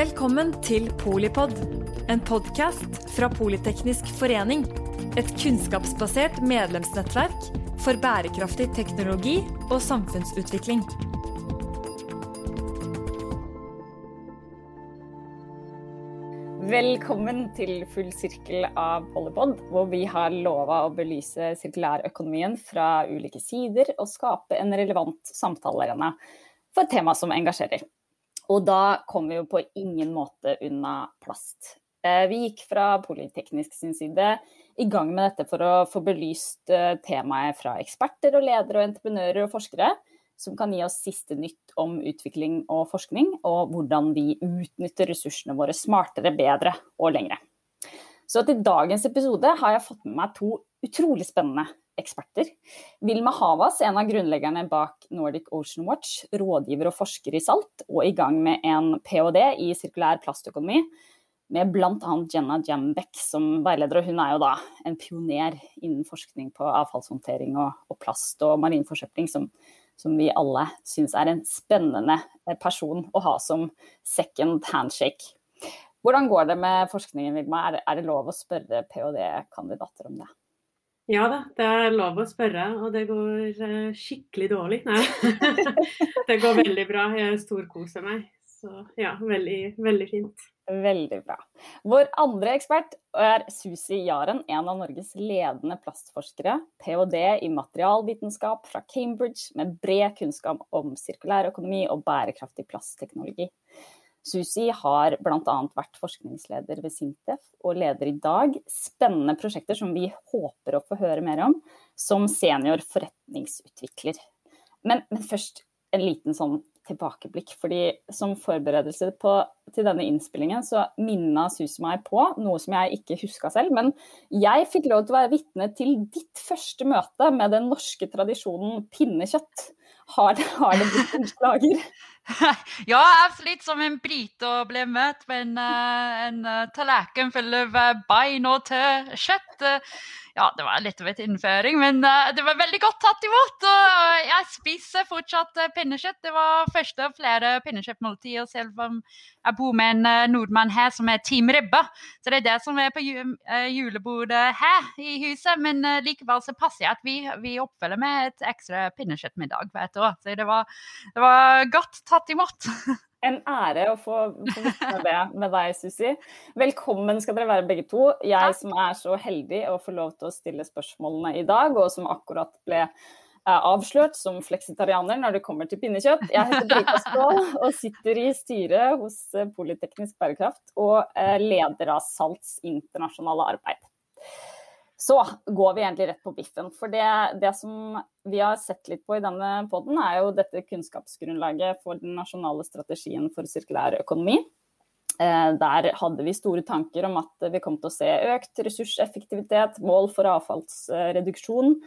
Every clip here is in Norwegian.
Velkommen til Polipod, en podkast fra Politeknisk forening. Et kunnskapsbasert medlemsnettverk for bærekraftig teknologi og samfunnsutvikling. Velkommen til full sirkel av Polipod, hvor vi har lova å belyse sirkulærøkonomien fra ulike sider og skape en relevant samtalearena for et tema som engasjerer. Og da kom vi jo på ingen måte unna plast. Eh, vi gikk fra Politeknisk sin side i gang med dette for å få belyst eh, temaet fra eksperter og ledere og entreprenører og forskere, som kan gi oss siste nytt om utvikling og forskning, og hvordan vi utnytter ressursene våre smartere, bedre og lengre. Så til dagens episode har jeg fått med meg to utrolig spennende eksperter. Vilma Havas, en av grunnleggerne bak Nordic Ocean Watch, rådgiver og forsker i salt, og i gang med en ph.d. i sirkulær plastøkonomi med bl.a. Jenna Jambeck som veileder. Og hun er jo da en pioner innen forskning på avfallshåndtering og, og plast og marin forsøpling, som, som vi alle syns er en spennende person å ha som second handshake. Hvordan går det med forskningen, Vilma? Er er det lov å spørre ph.d.-kandidater om det? Ja da, det er lov å spørre, og det går uh, skikkelig dårlig. Nei, det går veldig bra. Jeg storkoser meg. Så ja, veldig, veldig fint. Veldig bra. Vår andre ekspert er Susi Jaren, en av Norges ledende plastforskere. Ph.d. i materialvitenskap fra Cambridge, med bred kunnskap om sirkulær økonomi og bærekraftig plastteknologi. Susi har bl.a. vært forskningsleder ved Sintef og leder i dag spennende prosjekter som vi håper å få høre mer om, som senior forretningsutvikler. Men, men først en liten sånn tilbakeblikk. fordi Som forberedelse på, til denne innspillingen så minna Susi meg på noe som jeg ikke huska selv. Men jeg fikk lov til å være vitne til ditt første møte med den norske tradisjonen pinnekjøtt. Har det, har det blitt en slager? ja, absolutt. Som en brite å bli møtt med en, eh, en eh, tallerken full av eh, bein og kjøtt. Ja, det var litt av et innføring, men det var veldig godt tatt imot. Og jeg spiser fortsatt pinnekjøtt. Det var første av flere pinnekjøttmåltider, selv om jeg bor med en nordmann her som er Team Ribba. Så det er det som er på julebordet her i huset. Men likevel så passer jeg at vi, vi oppfølger med et ekstra pinnekjøttmiddag hvert år. Så det var, det var godt tatt imot. En ære å få, få det med deg, Susi. Velkommen skal dere være begge to. Jeg som er så heldig å få lov til å stille spørsmålene i dag, og som akkurat ble eh, avslørt som fleksitarianer når det kommer til pinnekjøtt. Jeg heter Brita Ståhl og sitter i styret hos eh, Politeknisk bærekraft og eh, leder av Salts internasjonale arbeid. Så går vi egentlig rett på biffen. For det, det, som vi har sett litt på i denne poden, er jo dette kunnskapsgrunnlaget for den nasjonale strategien for sirkulær økonomi. Eh, der hadde vi store tanker om at vi kom til å se økt ressurseffektivitet, mål for avfallsreduksjon,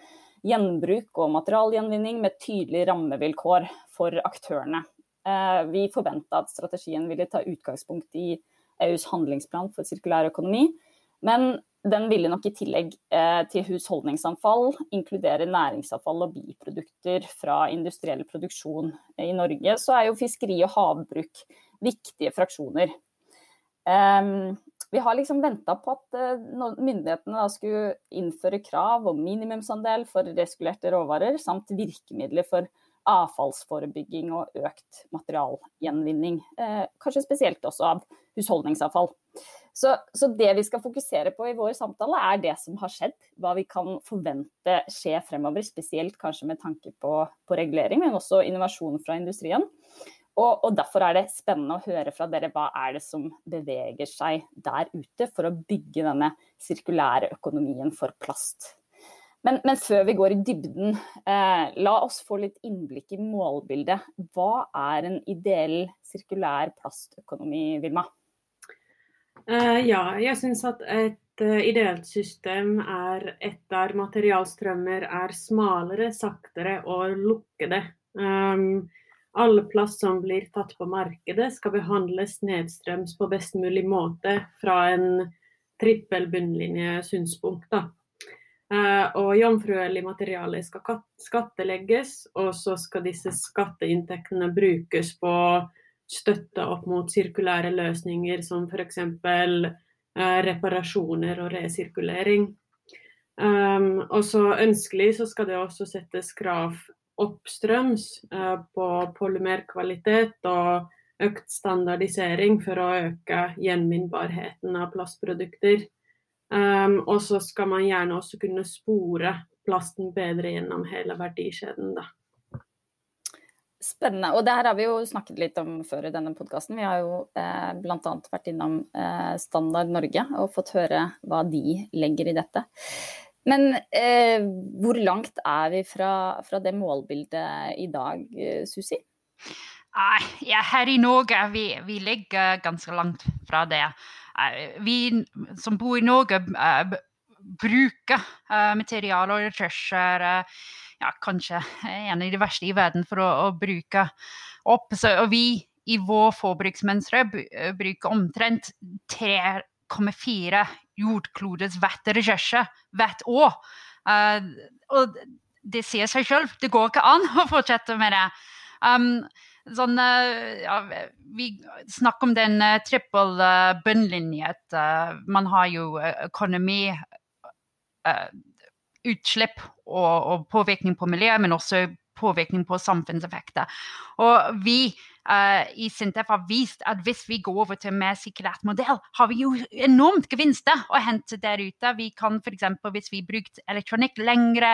gjenbruk og materialgjenvinning med tydelige rammevilkår for aktørene. Eh, vi forventa at strategien ville ta utgangspunkt i EUs handlingsplan for sirkulær økonomi. Men den ville nok i tillegg eh, til husholdningsavfall inkludere næringsavfall og biprodukter fra industriell produksjon. I Norge så er jo fiskeri og havbruk viktige fraksjoner. Um, vi har liksom venta på at uh, myndighetene da skulle innføre krav om minimumsandel for reskulerte råvarer, samt virkemidler for avfallsforebygging og økt materialgjenvinning. Eh, kanskje spesielt også av husholdningsavfall. Så, så, det vi skal fokusere på i vår samtale, er det som har skjedd. Hva vi kan forvente skje fremover, spesielt kanskje med tanke på, på regulering, men også innovasjon fra industrien. Og, og, Derfor er det spennende å høre fra dere hva er det som beveger seg der ute for å bygge denne sirkulære økonomien for plast. Men, men, før vi går i dybden, eh, la oss få litt innblikk i målbildet. Hva er en ideell sirkulær plastøkonomi, Vilma? Uh, ja, jeg syns at et uh, ideelt system er et der materialstrømmer er smalere, saktere og lukkede. Um, alle plast som blir tatt på markedet skal behandles nedstrøms på best mulig måte fra en trippel bunnlinje-synspunkt. Uh, og jomfruelig materiale skal skattelegges, og så skal disse skatteinntektene brukes på støtte opp mot sirkulære løsninger som f.eks. Uh, reparasjoner og resirkulering. Um, og så ønskelig så skal det også settes krav oppstrøms uh, på polymerkvalitet og økt standardisering for å øke gjenvinnbarheten av plastprodukter. Um, og så skal man gjerne også kunne spore plasten bedre gjennom hele verdikjeden. Da. Spennende. Og det her har vi jo snakket litt om før i denne podkasten. Vi har jo eh, bl.a. vært innom eh, Standard Norge og fått høre hva de legger i dette. Men eh, hvor langt er vi fra, fra det målbildet i dag, eh, Susi? Ja, her i Norge vi, vi ligger ganske langt fra det. Vi som bor i Norge, bruker materialer og ressurser ja, kanskje en av de verste i verden for å, å bruke opp. Så, og vi i vår forbruksmønstre bruker omtrent 3,4 jordklodets vettressurser hvert år. Uh, og det sier seg selv, det går ikke an å fortsette med det. Um, sånn ja, Vi snakker om den uh, trippel uh, bunnlinjet. Uh, man har jo økonomi, utslipp og, og, påvirkning på miljøet, men også påvirkning på samfunnseffekter. Og vi uh, i Sintef har vist at hvis vi går over til en mer sirkulert modell, har vi jo enormt gevinster å hente der ute. Vi kan f.eks. hvis vi brukte elektronikk lengre,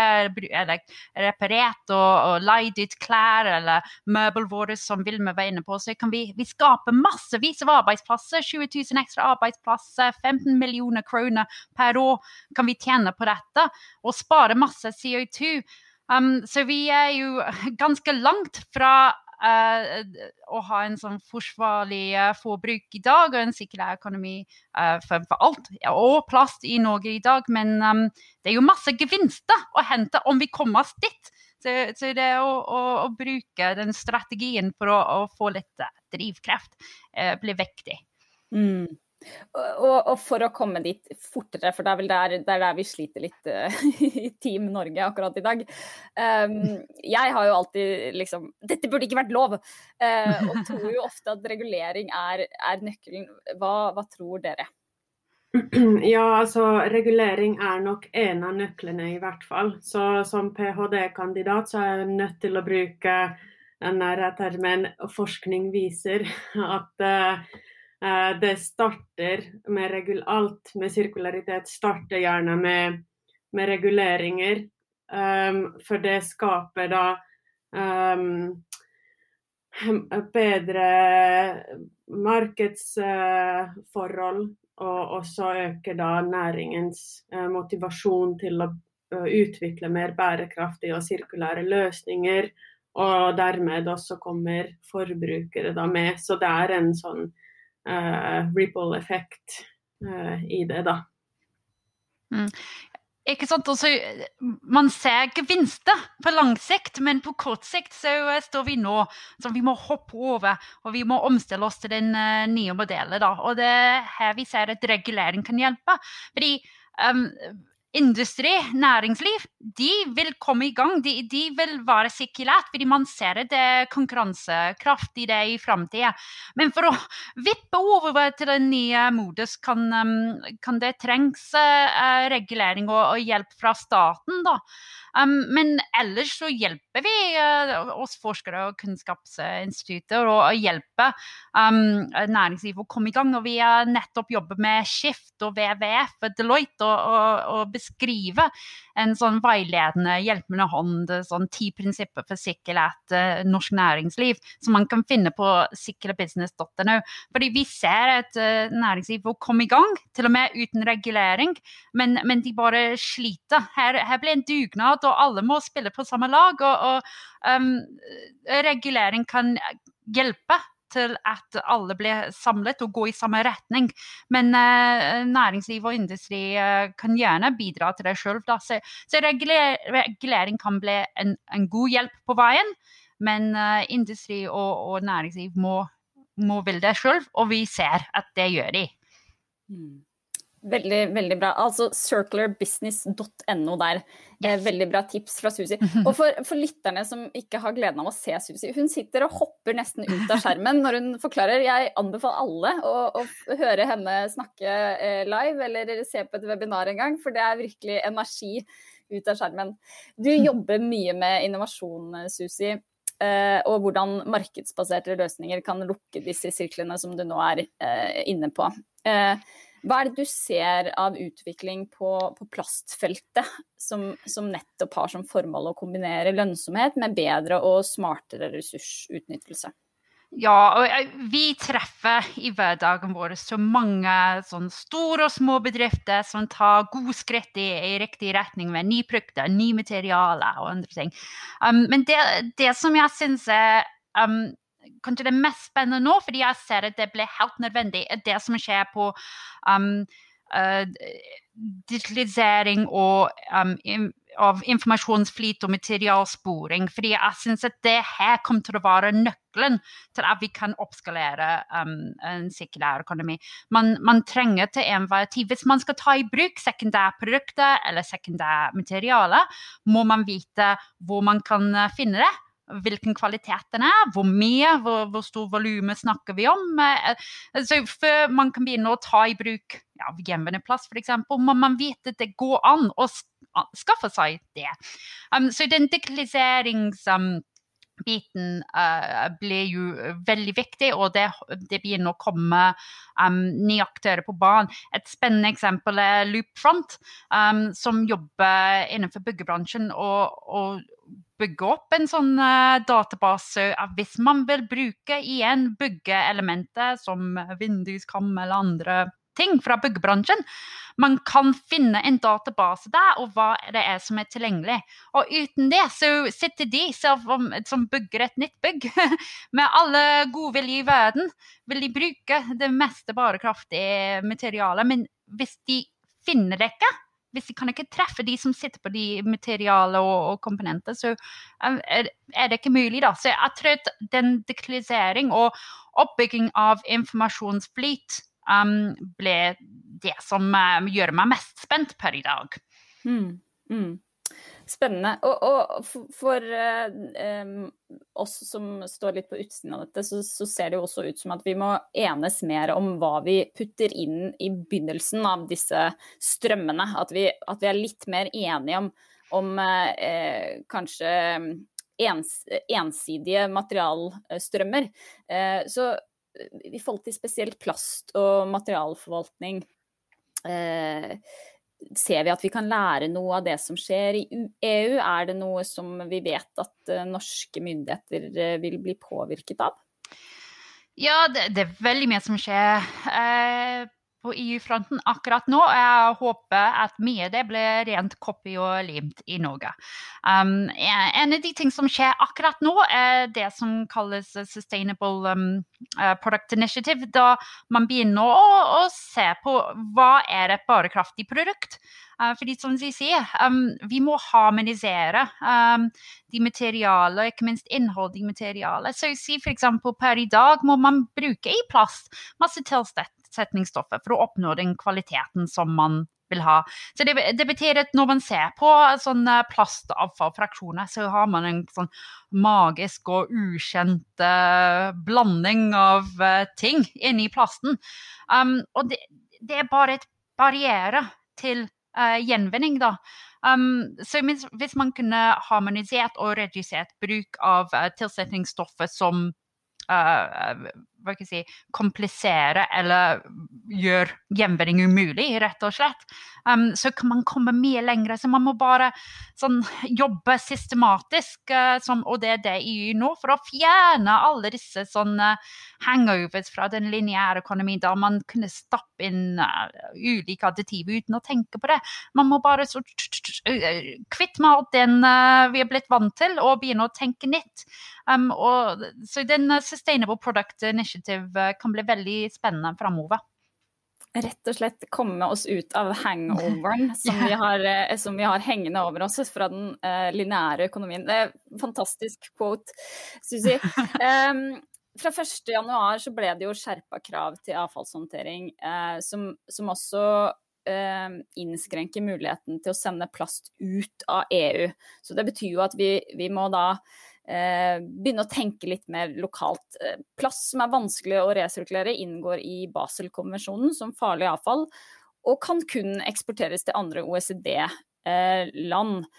eller reparert og, og leid ut klær eller møbelvarer, som Vilme var inne på, så kan vi, vi skape massevis av arbeidsplasser. 20 000 ekstra arbeidsplasser, 15 millioner kroner per år kan vi tjene på dette, og spare masse CO2. Um, så vi er jo ganske langt fra å ha en sånn forsvarlig uh, forbruk i dag og en sirkulær økonomi uh, for, for, alt, og plast i Norge i dag. Men um, det er jo masse gevinster å hente om vi kommer oss dit. Så, så det å, å, å, bruke den strategien for å, å få litt drivkraft blir viktig. Mm. Og, og, for å komme dit fortere, for det er vel der, der, der vi sliter litt uh, i Team Norge akkurat i dag. Um, jeg har jo alltid liksom Dette burde ikke vært lov! Uh, og tror jo ofte at regulering er, er nøkkelen. Hva, hva, tror dere? Ja, altså regulering er nok en av nøklene, i hvert fall. Så som ph.d.-kandidat så er jeg nødt til å bruke den termen forskning viser at uh, det starter med regul alt med sirkularitet starter gjerne med, med reguleringer. Um, for det skaper da um, bedre markedsforhold, uh, og også øker da næringens uh, motivasjon til å uh, utvikle mer bærekraftige og sirkulære løsninger. Og dermed også kommer forbrukere da med. Så det er en sånn uh, ripple effekt uh, i det, da. Mm. Ikke sant? Også, man ser gevinster på lang sikt, men på kort sikt så eh, står vi nå så vi må hoppe over og vi må omstille oss til den nye modellen. Da. Og det er her vi ser at regulering kan hjelpe. Fordi um, industri, næringsliv, de vil komme i gang. De, de vil være sirkulært, fordi man ser det konkurransekraft i det i framtida. Men for å vippe over til den nye modus, kan, um, kan det trengs uh, regulering og, og, hjelp fra staten. da. Um, men ellers så hjelper vi uh, oss forskere og kunnskapsinstitutter og, og hjelper um, næringslivet å komme i gang. Og vi har nettopp jobbet med Skift og WWF Deloitte og, og, og beskrive en sånn veiledende, hjelpende hånd, sånn ti prinsipper for sikkerhet, uh, norsk næringsliv, som man kan finne på sikkerbusiness.no. Fordi vi ser et uh, næringsliv å komme i gang, til og med uten regulering, men, men de bare sliter. Her, her blir en dugnad og alle må spille på samme lag. Og, og um, regulering kan hjelpe til at alle blir samlet og går i samme retning. Men uh, næringsliv og industri uh, kan gjerne bidra til det sjøl. Så, så regulering kan bli en, en, god hjelp på veien, men uh, industri og, og, næringsliv må, må ville det sjøl, og vi ser at det gjør de. Mm. Veldig, veldig bra. Altså circularbusiness.no der. Yes. Veldig bra tips fra Susi. Og for, for, lytterne som ikke har gleden av å se Susi, hun sitter og hopper nesten ut av skjermen når hun forklarer. Jeg anbefaler alle å, å høre henne snakke eh, live eller se på et webinar en gang, for det er virkelig energi ut av skjermen. Du jobber mye med innovasjon, Susi. Eh, og hvordan markedsbaserte løsninger kan lukke disse sirklene som du nå er eh, inne på. Hva er det du ser av utvikling på, på plastfeltet som, som, nettopp har som formål å kombinere lønnsomhet med bedre og smartere ressursutnyttelse? Ja, og vi treffer i hverdagen vår så mange sånn store og små bedrifter som tar gode skritt i, i riktig retning med nye produkter, nye materialer og andre ting. Um, men det, det, som jeg syns er um, kanskje det mest spennende nå, fordi jeg ser at det blir helt nødvendig, er det som skjer på um, uh, digitalisering og um, av informasjonsflyt og materialsporing. Fordi jeg syns at det her kommer til å være nøkkelen til at vi kan oppskalere um, en sirkulær økonomi. Man, man, trenger til enhver tid Hvis man skal ta i bruk sekundærprodukter eller sekundærmaterialer, må man vite hvor man kan uh, finne det hvilken kvalitet den er, hvor mye, hvor, hvor stor volume snakker vi om. Eh, så før man kan begynne å ta i bruk ja, gjenværende plast f.eks., må man vite at det går an å skaffe seg det. Um, så den digitaliserings... Um, biten uh, blir jo veldig viktig, og det, det begynner å komme um, nye aktører på banen. Et spennende eksempel er Loopfront, um, som jobber innenfor byggebransjen. og, og bygge opp en sånn uh, database hvis man vil bruke igjen byggeelementer som vinduskam eller andre ting fra byggebransjen. Man kan finne en database der, og hva det er som er tilgjengelig. Og uten det så sitter de som, som bygger et nytt bygg, med alle godvilje i verden, vil de bruke det meste bærekraftige materialet. Men hvis de finner det ikke, hvis de kan ikke treffe de som sitter på de materialene og, og komponenter, så er, er, det ikke mulig. da. Så jeg tror at den digitalisering og oppbygging av informasjonsflyt um, ble det som um, gjør meg mest spent per i dag. Mm, mm. Spennende. Og, og for uh, oss som står litt på utsiden av dette, så, så, ser det jo også ut som at vi må enes mer om hva vi putter inn i begynnelsen av disse strømmene. At vi, at vi er litt mer enige om, om uh, kanskje ens, ensidige materialstrømmer. Uh, så i forhold til spesielt plast og materialforvaltning eh, Ser vi at vi kan lære noe av det som skjer i EU? Er det noe som vi vet at uh, norske myndigheter uh, vil bli påvirket av? Ja, det, det, er veldig mye som skjer. Uh, på EU-fronten akkurat nå. og Jeg håper at mye av det blir rent copy og limt i Norge. Um, en av de ting som skjer akkurat nå, er det som kalles Sustainable um, uh, Product Initiative. Da man begynner å, å, se på hva er et bærekraftig produkt. Uh, fordi som de sier, um, vi må harmonisere um, de materialer, ikke minst innhold i materialet. Så si f.eks. per i dag må man bruke i plast masse tilstett omsetningsstoffer for å oppnå den kvaliteten som man vil ha. Så det, det, betyr at når man ser på sånne plastavfallfraksjoner, så har man en sånn magisk og ukjent uh, blanding av uh, ting inni plasten. Um, og det, det, er bare et barriere til uh, gjenvinning, da. Um, så hvis man kunne harmonisert og redusert bruk av tilsetningsstoffer som uh, hva skal jeg si, komplisere eller gjøre gjenvinning umulig, rett og slett. Um, så kan man komme mye lenger. Så man må bare sånn, jobbe systematisk, uh, som, og det er det EU nå, for å fjerne alle disse sånne hangovers fra den lineære økonomien, der man kunne stappe inn uh, ulike additiver uten å tenke på det. Man må bare så kvitt med alt den uh, vi er blitt vant til, og begynne å tenke nytt. Um, og, så den Sustainable Product Initiative Initiative eh, kan bli veldig spennende framover. Rett og slett komme oss ut av hangoveren som, vi har, eh, som vi har hengende over oss fra den uh, lineære økonomien. Det er fantastisk quote, Susi. Um, fra 1.1 så ble det jo skjerpa krav til avfallshåndtering, uh, som, som, også uh, innskrenker muligheten til å sende plast ut av EU. Så det betyr jo at vi, vi må da begynne å tenke litt mer lokalt. Plass plast som er vanskelig å resirkulere, inngår i Basel-konvensjonen som farlig avfall, og kan kun eksporteres til andre OECD-land.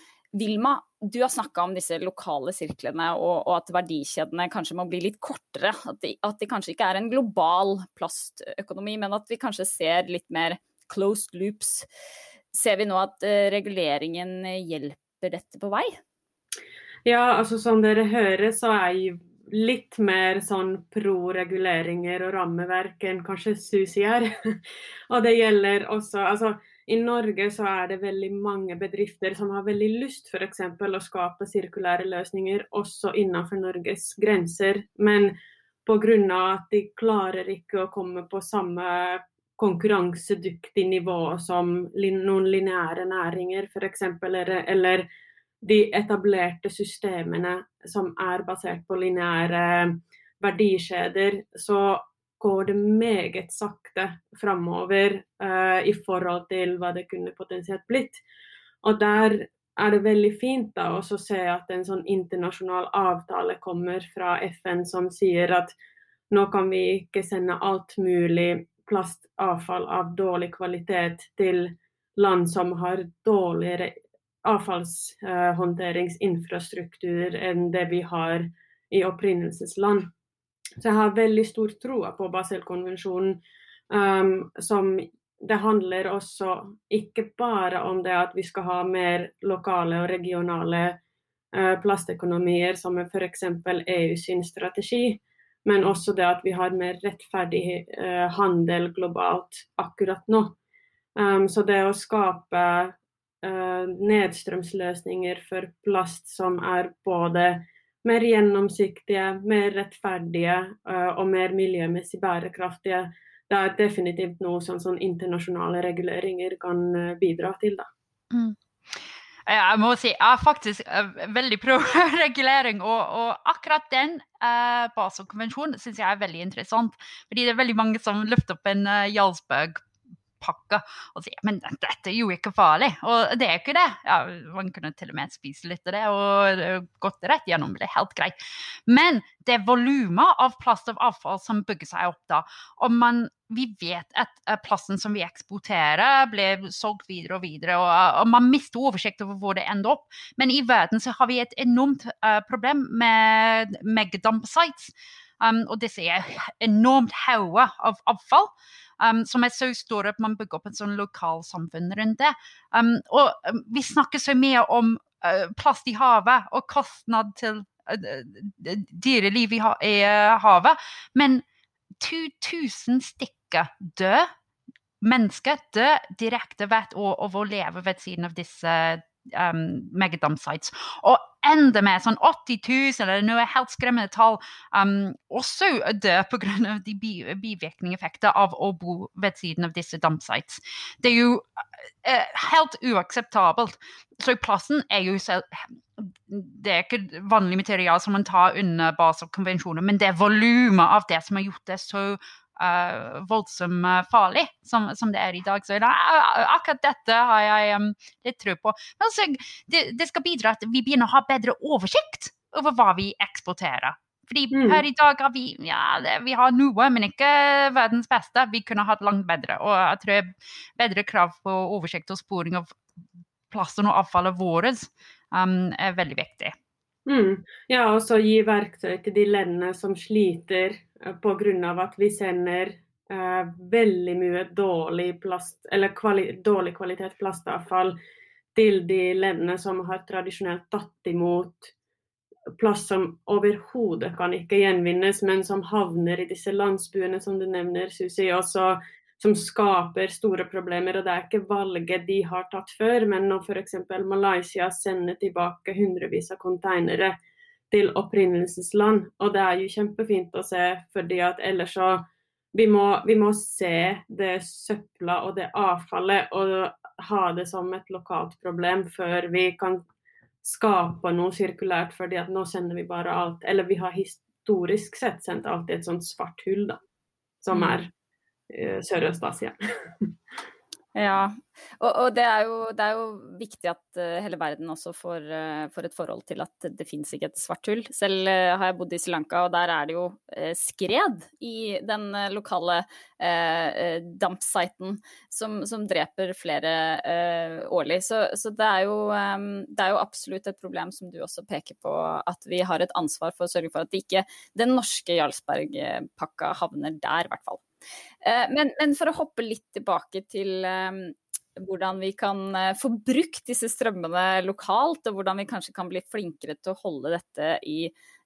Vilma, du har snakka om disse lokale sirklene og, og, at verdikjedene kanskje må bli litt kortere. At de, at de, kanskje ikke er en global plastøkonomi, men at vi kanskje ser litt mer closed loops. Ser vi nå at reguleringen hjelper dette på vei? Ja, altså som dere hører så er jeg litt mer sånn pro reguleringer og rammeverk enn kanskje Susi er. og det gjelder også altså i Norge så er det veldig mange bedrifter som har veldig lyst f.eks. å skape sirkulære løsninger også innenfor Norges grenser. Men pga. at de klarer ikke å komme på samme konkurransedyktig nivå som noen lineære næringer f.eks. Eller, eller de etablerte systemene som er basert på lineære verdikjeder, så går det meget sakte framover uh, i forhold til hva det kunne potensielt blitt. Og der er det veldig fint da å se at en sånn internasjonal avtale kommer fra FN som sier at nå kan vi ikke sende alt mulig plastavfall av dårlig kvalitet til land som har dårligere avfallshåndteringsinfrastruktur enn det vi har i opprinnelsesland. Så jeg har veldig stor tro på Baselkonvensjonen. Um, som det handler også ikke bare om det at vi skal ha mer lokale og regionale uh, plastøkonomier, som er f.eks. EU sin strategi, men også det at vi har mer rettferdig uh, handel globalt akkurat nå. Um, så det å skape nedstrømsløsninger for plast som er både mer gjennomsiktige, mer rettferdige uh, og mer miljømessig bærekraftige. Det er definitivt noe som sånn internasjonale reguleringer kan uh, bidra til. Da. Mm. Jeg må si jeg er faktisk veldig pro regulering, og, og, akkurat den uh, Basel-konvensjonen syns jeg er veldig interessant. Fordi det er veldig mange som løfter opp en uh, Jarlsberg pakke og sier men dette er jo ikke farlig. Og det er ikke det. Ja, man kunne til og med spise litt av det og gått rett gjennom. Det er helt greit. Men det er volumet av plast og avfall som bygger seg opp da. Og man, vi vet at plasten som vi eksporterer, blir solgt videre og videre. Og, og, man mister oversikt over hvor det ender opp. Men i verden så har vi et enormt uh, problem med megadump sites. Um, og disse er enormt hauger av avfall um, som er så store at man bygger opp et sånn lokalsamfunn rundt det. Um, og vi snakker så mye om uh, plast i havet og kostnad til uh, dyreliv i, ha i uh, havet, men 2000 stykker dør. Mennesker dør direkte hvert år av å leve ved siden av disse um, megadump sites. Og enda med sånn 80 000 eller noe helt skremmende tall, um, også dør pga. de bi bivirkningseffekter av å bo ved siden av disse dumpsites. Det er jo uh, helt uakseptabelt. Så plassen er jo selv det er ikke vanlig materiale som man tar under Basel-konvensjonen, men det er volumet av det som har gjort det så uh, voldsomt farlig som, som, det er i dag. Så da, akkurat dette har jeg um, litt tro på. Men altså, det, det, skal bidra til at vi begynner å ha bedre oversikt over hva vi eksporterer. Fordi mm. her i dag har vi ja, det, vi har noe, men ikke verdens beste. Vi kunne hatt langt bedre. Og jeg tror bedre krav på oversikt og sporing av plassen og avfallet vårt um, er veldig viktig. Mm. Ja, og så gi verktøy til de landene som sliter Eh, pga. at vi sender eh, veldig mye dårlig, plast, kvali dårlig kvalitet plastavfall til de landene som har tradisjonelt tatt imot plast som overhodet kan ikke gjenvinnes, men som havner i disse landsbyene som du nevner, Susi, også som skaper store problemer. og Det er ikke valget de har tatt før, men når f.eks. Malaysia sender tilbake hundrevis av konteinere til opprinnelsesland. Og det er jo kjempefint å se, fordi at ellers så vi må, vi må se det søpla og det avfallet og ha det som et lokalt problem før vi kan skape noe sirkulært, fordi at nå sender vi bare alt Eller vi har historisk sett sendt alt i et sånt svart hull, da, som mm. er uh, Sørøst-Asia. Ja, og, og det, er jo, det, er jo, viktig at uh, hele verden også får, uh, får, et forhold til at det finnes ikke et svart hull. Selv uh, har jeg bodd i Sri Lanka, og der er det jo skred i den lokale dampsiten som, som, dreper flere årlig. Så, så det, er jo, um, det, er jo, absolutt et problem som du også peker på, at vi har et ansvar for å sørge for at ikke den norske Jarlsberg-pakka havner der, i hvert fall. Eh, men, men, for å hoppe litt tilbake til eh, hvordan vi kan eh, få brukt disse strømmene lokalt, og hvordan vi kanskje kan bli flinkere til å holde dette i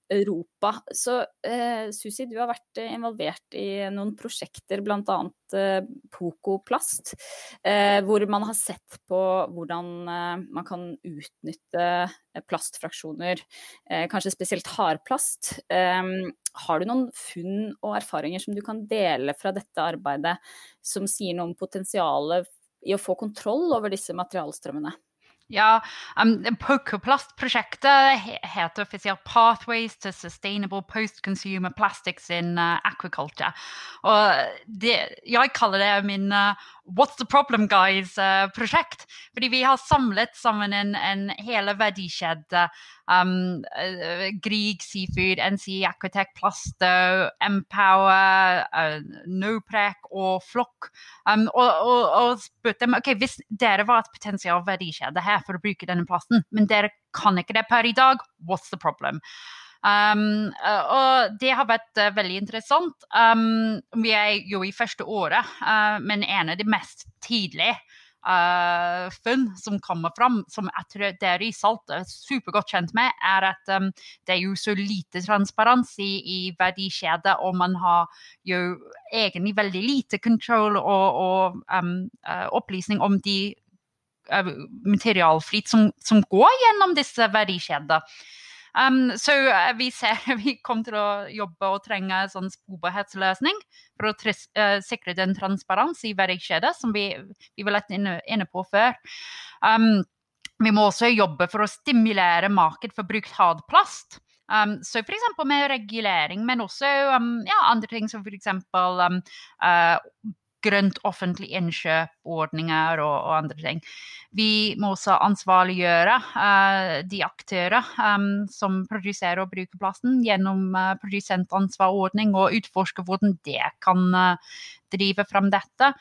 Europa. Så eh, Susi, du har vært involvert i noen prosjekter, bl.a. Eh, Poco Plast, eh, hvor man har sett på hvordan eh, man kan utnytte plastfraksjoner, eh, kanskje spesielt hardplast. Eh, har du noen funn og erfaringer som du kan dele fra dette arbeidet, som sier noe om potensialet i å få kontroll over disse materialstrømmene? Ja, um, Pokerplast-prosjektet heter offisielt 'Pathways to Sustainable Post-Consumer Plastics in uh, Aquaculture'. Og det, jeg kaller det min uh, What's the problem, guys-prosjekt. Uh, Fordi vi har samlet sammen en, en hele verdikjede. Um, uh, Grieg Seafood, NC Aquatech, Plasto, Empower, uh, Noprec og Flokk. Um, og, og, og spurte dem ok, hvis dere var et potensial verdikjede her for å bruke denne plassen, men dere kan ikke det per i dag, what's the problem? Um, og det har vært uh, veldig interessant. Um, vi er jo i første året, uh, men en av de mest tidlige uh, funn som kommer fram, som jeg tror dere i Salt er supergodt kjent med, er at um, det er jo så lite transparens i, i verdikjedet, og man har jo egentlig veldig lite kontroll og, og opplysning om de materialflyt som, som, går gjennom disse verdikjedene. Um, så uh, vi ser vi kommer til å jobbe og trenge en sånn sporbarhetsløsning for å uh, sikre den transparens i verdikjedet som vi, vi var litt inne, inne på før. Um, vi må også jobbe for å stimulere marked for brukt hardplast. Um, så f.eks. med regulering, men også um, ja, andre ting som f.eks. Um, uh, grønt offentlig innkjøp-ordninger og, og, andre ting. Vi må også ansvarliggjøre uh, de aktører um, som produserer og bruker plasten, gjennom uh, produsentansvarordning, og utforske hvordan det kan uh, drive fram dette.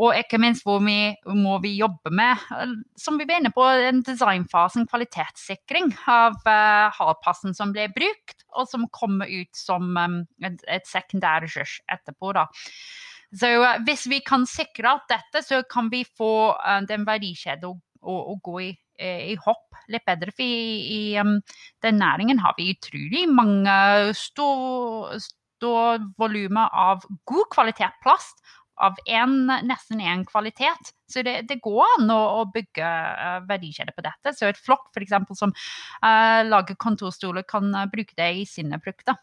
Og ikke minst hvor vi må vi jobbe med, som vi var inne på, en designfase, en kvalitetssikring av uh, hardpassen som ble brukt, og som kommer ut som um, et, et sekundærressurs etterpå. da. Så uh, hvis vi kan sikre at dette, så kan vi få uh, den verdikjeden å, gå i, eh, i, hopp litt bedre. For i, i um, den næringen har vi utrolig mange store stor volumer av god kvalitet plast. Av en, nesten én kvalitet. Så det, det, går an å, å bygge uh, verdikjeder på dette. Så et flokk f.eks. som uh, lager kontorstoler, kan uh, bruke det i sine produkter.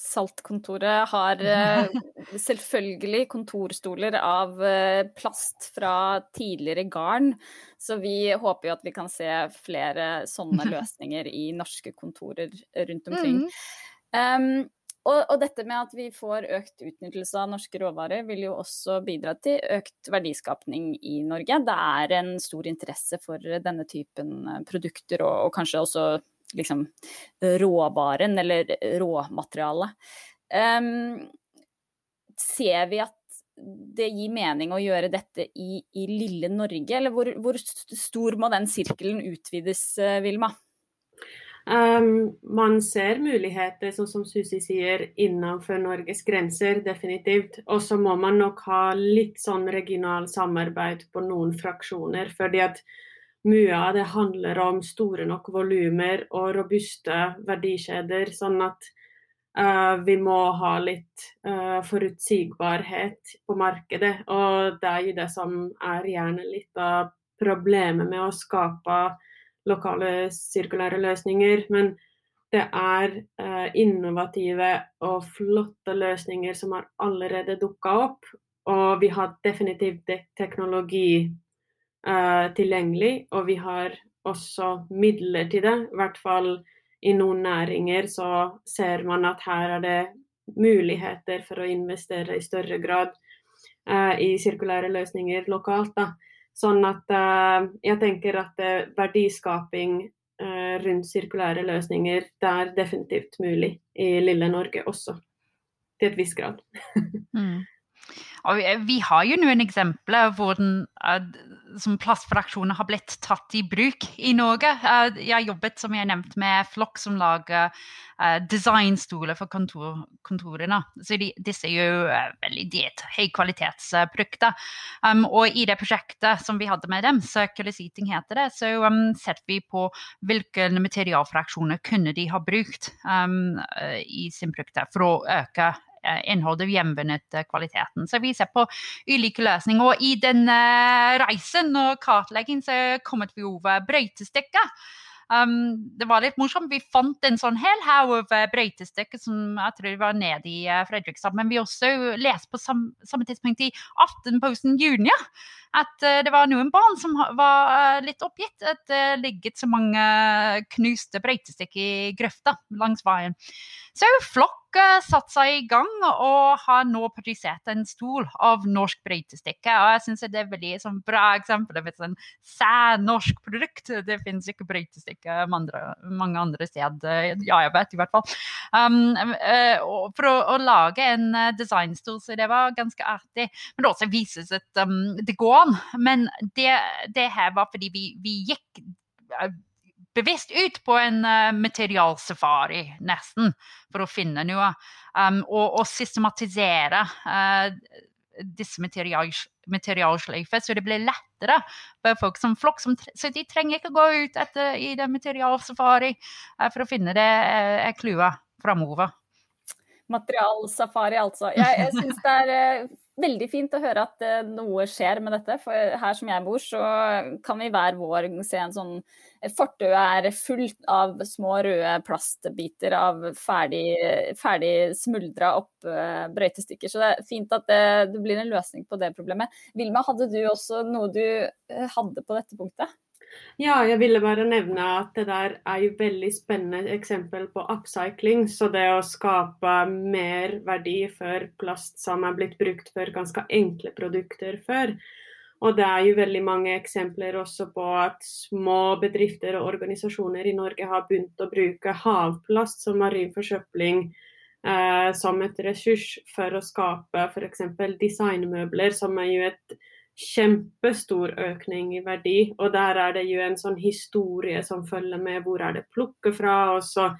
Saltkontoret har eh, selvfølgelig kontorstoler av eh, plast fra tidligere garn, så vi håper jo at vi kan se flere sånne løsninger i norske kontorer rundt omkring. Mm. Um, og, og, dette med at vi får økt utnyttelse av norske råvarer, vil jo også bidra til økt verdiskapning i Norge. Det er en stor interesse for denne typen eh, produkter, og, og kanskje også liksom, råvaren eller råmaterialet. Um, ser vi at det gir mening å gjøre dette i, i lille Norge, eller hvor, hvor, stor må den sirkelen utvides, eh, Vilma? Um, man ser muligheter, sånn som Susi sier, innenfor Norges grenser, definitivt. Og så må man nok ha litt sånn regional samarbeid på noen fraksjoner. fordi at mye av det handler om store nok volumer og robuste verdikjeder, sånn at uh, vi må ha litt uh, forutsigbarhet på markedet. Og det er jo det som er gjerne litt av problemet med å skape lokale sirkulære løsninger. Men det er uh, innovative og flotte løsninger som har allerede dukka opp. Og vi har definitivt teknologi uh, tilgjengelig, og vi har også midler til det. I hvert fall i noen næringer så ser man at her er det muligheter for å investere i større grad. i sirkulære løsninger lokalt. Da. Sånn at jeg tenker at verdiskaping rundt sirkulære løsninger det er definitivt mulig i lille Norge også. Til et visst grad. mm. Og vi har jo noen eksempler hvor den, som plastfraksjoner har blitt tatt i bruk i Norge. Jeg har jobbet som jeg nevnt, med Flokk som lager designstoler for kontor, kontorene. Så de, disse er jo veldig diet, høykvalitetsprodukter. Um, og i det prosjektet som vi hadde med dem, Circular Seating heter det, så um, setter vi på hvilke materialfraksjoner kunne de ha brukt um, i sin produkter for å øke Eh, innholdet gjenvunnet kvaliteten. Så vi ser på ulike løsninger. Og i den reisen og kartleggingen så kommer vi over brøytestykker. Um, det var litt morsomt. Vi fant en sånn hel haug av eh, brøytestykker som jeg tror var nede i uh, Fredrikstad. Men vi også leste på sam samme tidspunkt i Aftenposten Junior at uh, det var noen barn som var uh, litt oppgitt. At det ligget så mange knuste brøytestykker i grøfta langs veien. Så har Flokk satt seg i gang og har nå produsert en stol av norsk brøytestikke. Og jeg syns det er veldig sånn, bra eksempel på et sånn særnorsk produkt. Det finnes ikke brøytestikke mange andre steder. Ja, jeg vet i hvert fall. Um, for å, å, lage en designstol, så det var ganske artig. Men det også vises at um, det går an. Men det, det her var fordi vi, vi gikk bevisst ut på en uh, materialsafari, nesten, for å finne noe. Um, og, og, systematisere uh, disse materialsløyfer, så det blir lettere for folk som flokk. Så de trenger ikke gå ut etter, i det materialsafari uh, for å finne det uh, clouet framover. Materialsafari, altså. Jeg, jeg syns det er veldig fint å høre at uh, noe skjer med dette. For her som jeg bor, så kan vi hver vår se en sånn Fortauet er fullt av små røde plastbiter av ferdig, ferdig smuldra opp uh, brøytestykker. Så det er fint at det, det, blir en løsning på det problemet. Vilma, hadde du også noe du hadde på dette punktet? Ja, jeg ville bare nevne at det der er jo veldig spennende eksempel på upcycling. Så det å skape mer verdi for plast som er blitt brukt for ganske enkle produkter før. Og det er jo veldig mange eksempler også på at små bedrifter og organisasjoner i Norge har begynt å bruke havplast som marin forsøpling eh, som et ressurs for å skape f.eks. designmøbler, som er jo et kjempestor økning i verdi. Og der er det jo en sånn historie som følger med hvor er det plukket fra. Og så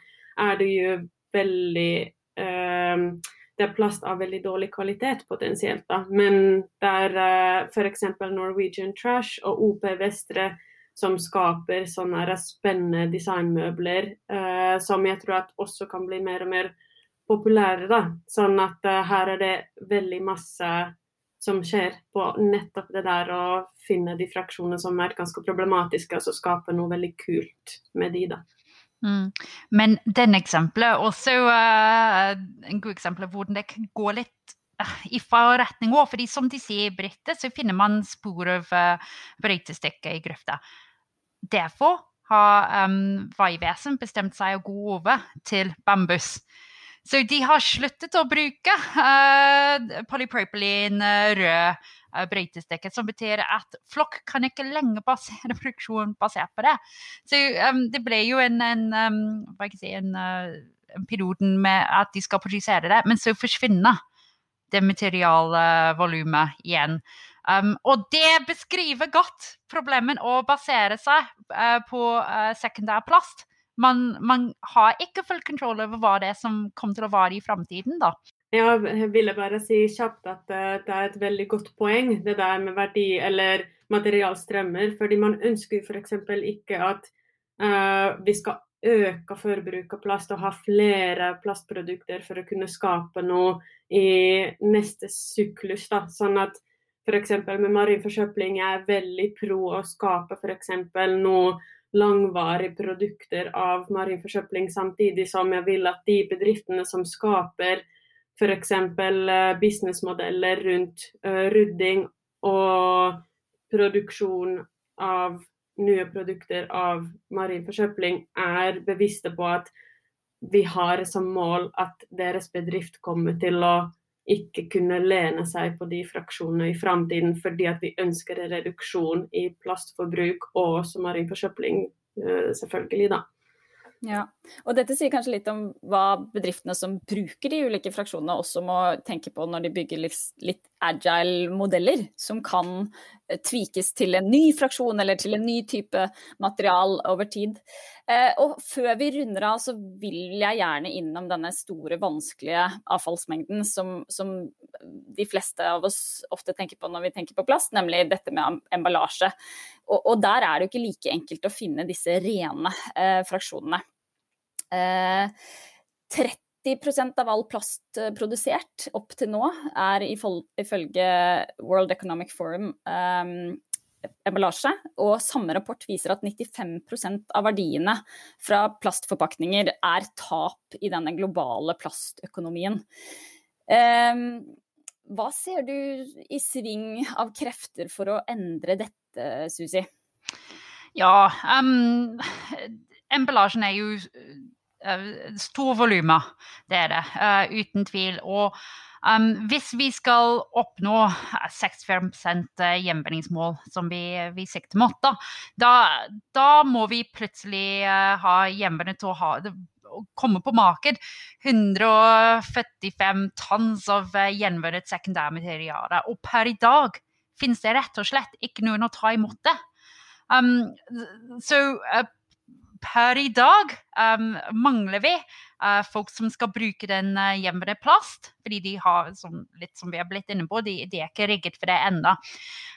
er det jo veldig eh, Det er plast av veldig dårlig kvalitet potensielt, da. Men det er eh, f.eks. Norwegian Trash og OP Vestre som skaper sånne spennende designmøbler eh, som jeg tror at også kan bli mer og mer populære. da. Sånn at eh, her er det veldig masse som skjer på nettopp det der å finne de fraksjonene som er ganske problematiske, og så skape noe veldig kult med de, da. Mm. Men den eksempelet også uh, en god eksempel hvor det kan gå litt uh, i feil retning òg. fordi som de sier i brittet, så finner man spor av uh, brøytestykker i grøfta. Derfor har um, Vegvesenet bestemt seg å gå over til bambus. Så de har sluttet å bruke uh, polypropylene rød uh, brøytestikke, som betyr at flokk kan ikke lenger basere produksjon basert på det. Så um, det ble jo en, en, um, si, en, uh, en piloten med at de skal produsere det, men så forsvinner det materialvolumet igjen. Um, og det beskriver godt problemet å basere seg uh, på uh, sekundær plast man, man, har ikke full kontroll over hva det er som kommer til å vare i framtiden, da. Jeg ville bare si kjapt at uh, det er et veldig godt poeng, det der med verdi eller materialstrømmer. Fordi man ønsker f.eks. ikke at uh, vi skal øke forbruket av plast og ha flere plastprodukter for å kunne skape noe i neste syklus. Da. Sånn at f.eks. med marin forsøpling er jeg veldig pro å skape f.eks. noe langvarige produkter av marin forsøpling, samtidig som jeg vil at de bedriftene som skaper f.eks. Eh, businessmodeller rundt uh, rydding og produksjon av nye produkter av marin forsøpling, er bevisste på at vi har som mål at deres bedrift kommer til å ikke kunne lene seg på de fraksjonene i framtiden, fordi at vi ønsker en reduksjon i plastforbruk og også en forsøpling, eh, selvfølgelig. da. Ja, og Dette sier kanskje litt om hva bedriftene som bruker de ulike fraksjonene også må tenke på når de bygger litt agile modeller, som kan tvikes til en ny fraksjon eller til en ny type material over tid. Eh, og Før vi runder av, så vil jeg gjerne innom denne store, vanskelige avfallsmengden som, som de fleste av oss ofte tenker på når vi tenker på plast, nemlig dette med emballasje. Og, og der er det jo ikke like enkelt å finne disse rene eh, fraksjonene. Eh, 30 av all plast eh, produsert opp til nå er ifølge World Economic Forum um, emballasje, og samme rapport viser at 95% av verdiene fra plastforpakninger er tap i denne globale plastøkonomien. Um, hva ser du i sving av krefter for å endre dette, Susi? Ja, um, emballasjen er jo uh, stor volumer, det er det, uh, uten tvil. Og um, hvis vi skal oppnå 65% gjenvinningsmål, som vi, vi sikter mot, da, da, da, må vi plutselig uh, ha gjenvunnet og å det komme på marked 145 tons av eh, gjenvunnet sekundærmateriale. Og per i dag finnes det rett og slett ikke noen å ta imot det. Um, så uh, per i dag um, mangler vi uh, folk som skal bruke den uh, hjemmede plast. Fordi de har, som, litt som vi har blitt inne på, de, de er ikke rigget for det ennå.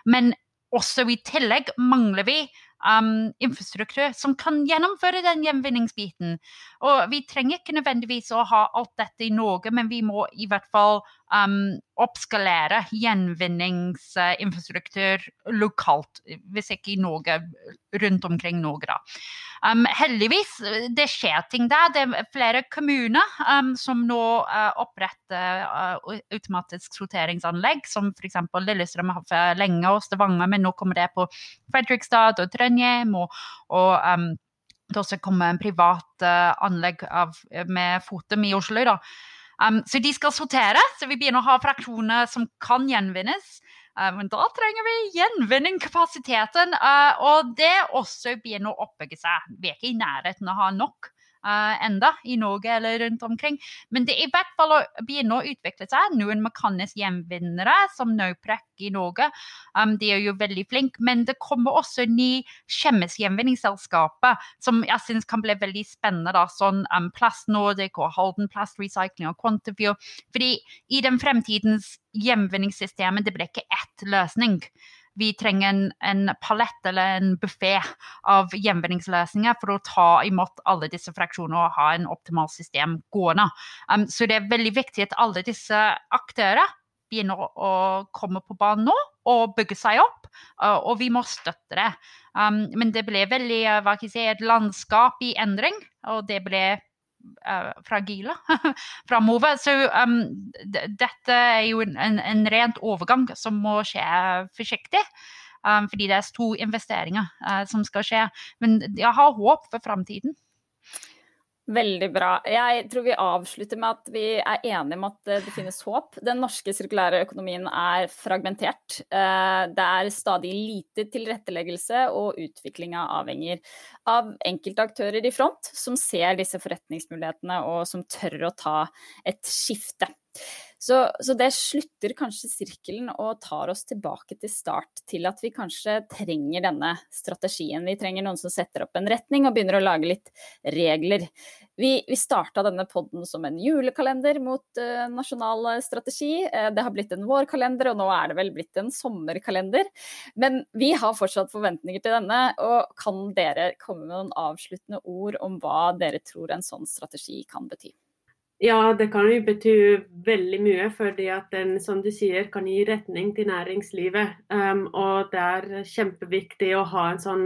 Men også i tillegg mangler vi um, infrastruktur som kan gjennomføre den gjenvinningsbiten. Og vi trenger ikke nødvendigvis å ha alt dette i Norge, men vi må i hvert fall um, oppskalere gjenvinningsinfrastruktur lokalt, hvis ikke i Norge, rundt omkring Norge. Um, heldigvis, det skjer ting der. Det er flere kommuner um, som nå uh, oppretter uh, automatisk sorteringsanlegg, som f.eks. Lillestrøm har for lenge og Stavanger, men nå kommer det på Fredrikstad og Trondheim. og, og um, det også kommer en privat uh, anlegg av, med Fotum i Oslo. da, Um, så de skal sortere, så vi begynner å ha fraksjoner som kan gjenvinnes. Uh, men da trenger vi gjenvinningskapasiteten, uh, og det også begynner å oppbygge seg. Vi er ikke i nærheten av å ha nok uh, enda i Norge eller rundt omkring. Men det er i hvert fall å begynne å utvikle seg. Noen mekaniske gjenvinnere, som Nauprek i Norge, um, de er jo veldig flinke. Men det kommer også ny kjemisk gjenvinningsselskaper som jeg syns kan bli veldig spennende. da, Sånn um, Plast Nordic og Holden Plast Recycling og Quantifio. Fordi i den fremtidens gjenvinningssystemet, det blir ikke ett løsning vi trenger en, en palett eller en buffé av gjenvinningsløsninger for å ta imot alle disse fraksjonene og ha en optimal system gående. Um, så det er veldig viktig at alle disse aktører begynner å komme på banen nå og bygge seg opp, uh, og vi må støtte det. Um, men det ble veldig uh, hva kan jeg si, et landskap i endring, og det ble uh, fragile framover. Så um, dette er jo en, en, en, rent overgang som må skje forsiktig. Um, fordi det er store investeringer uh, som skal skje. Men jeg har håp for framtiden. Veldig bra. Jeg tror vi avslutter med at vi er enige om at det finnes håp. Den norske sirkulære økonomien er fragmentert. Eh, det er stadig lite tilretteleggelse, og utviklinga avhenger av enkelte aktører i front som ser disse forretningsmulighetene og som tør å ta et skifte. Så, så, det slutter kanskje sirkelen og tar oss tilbake til start, til at vi kanskje trenger denne strategien. Vi trenger noen som setter opp en retning og begynner å lage litt regler. Vi, vi starta denne podden som en julekalender mot uh, nasjonal strategi. Uh, det har blitt en vårkalender, og nå er det vel blitt en sommerkalender. Men vi har fortsatt forventninger til denne, og kan dere komme med noen avsluttende ord om hva dere tror en sånn strategi kan bety? Ja, det kan jo bety veldig mye, fordi at den som du sier, kan gi retning til næringslivet. Um, og det er kjempeviktig å ha en sånn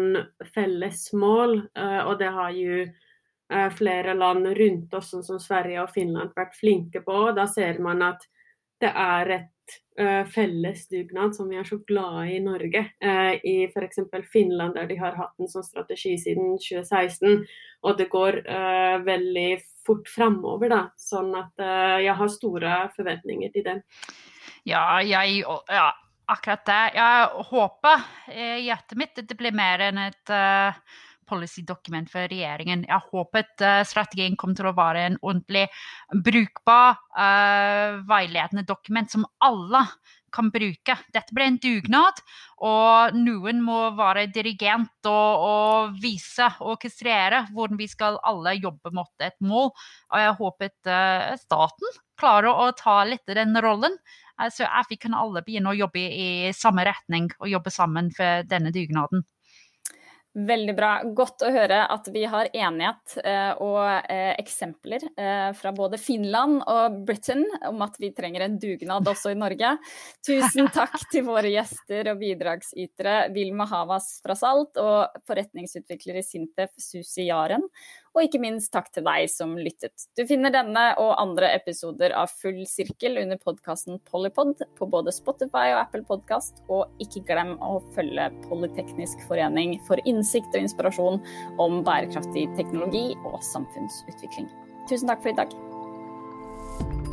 felles mål, uh, og det har jo uh, flere land rundt oss, sånn som Sverige og Finland, vært flinke på. Da ser man at det er et uh, felles dugnad som vi er så glade i i Norge. Uh, I f.eks. Finland, der de har hatt en sånn strategi siden 2016, og det går veldig fort framover. Da. Sånn at uh, jeg har store forventninger til den. Ja, jeg, ja akkurat det. Jeg håper i hjertet mitt at det blir mer enn et uh, policydokument for regjeringen. Jeg håpet uh, strategien kom til å være en ordentlig brukbar, uh, veiledende dokument som alle kan bruke. Dette blir en dugnad, og noen må være dirigent og, og vise og orkestrere hvordan vi skal alle jobbe mot et mål. Og jeg håpet uh, staten klarer å ta litt av den rollen. Så at vi kan alle begynne å jobbe i samme retning og jobbe sammen for denne dugnaden. Veldig bra. Godt å høre at vi har enighet eh, og eh, eksempler eh, fra både Finland og Britain om at vi trenger en dugnad også i Norge. Tusen takk til våre gjester og bidragsytere Vilma Havas fra Salt og forretningsutvikler i Sintef Susi Jaren. Og ikke minst takk til deg som lyttet. Du finner denne og andre episoder av Full sirkel under podkasten Polypod på både Spotify og Apple Podkast. Og ikke glem å følge Polyteknisk forening for innsikt og inspirasjon om bærekraftig teknologi og samfunnsutvikling. Tusen takk for i dag.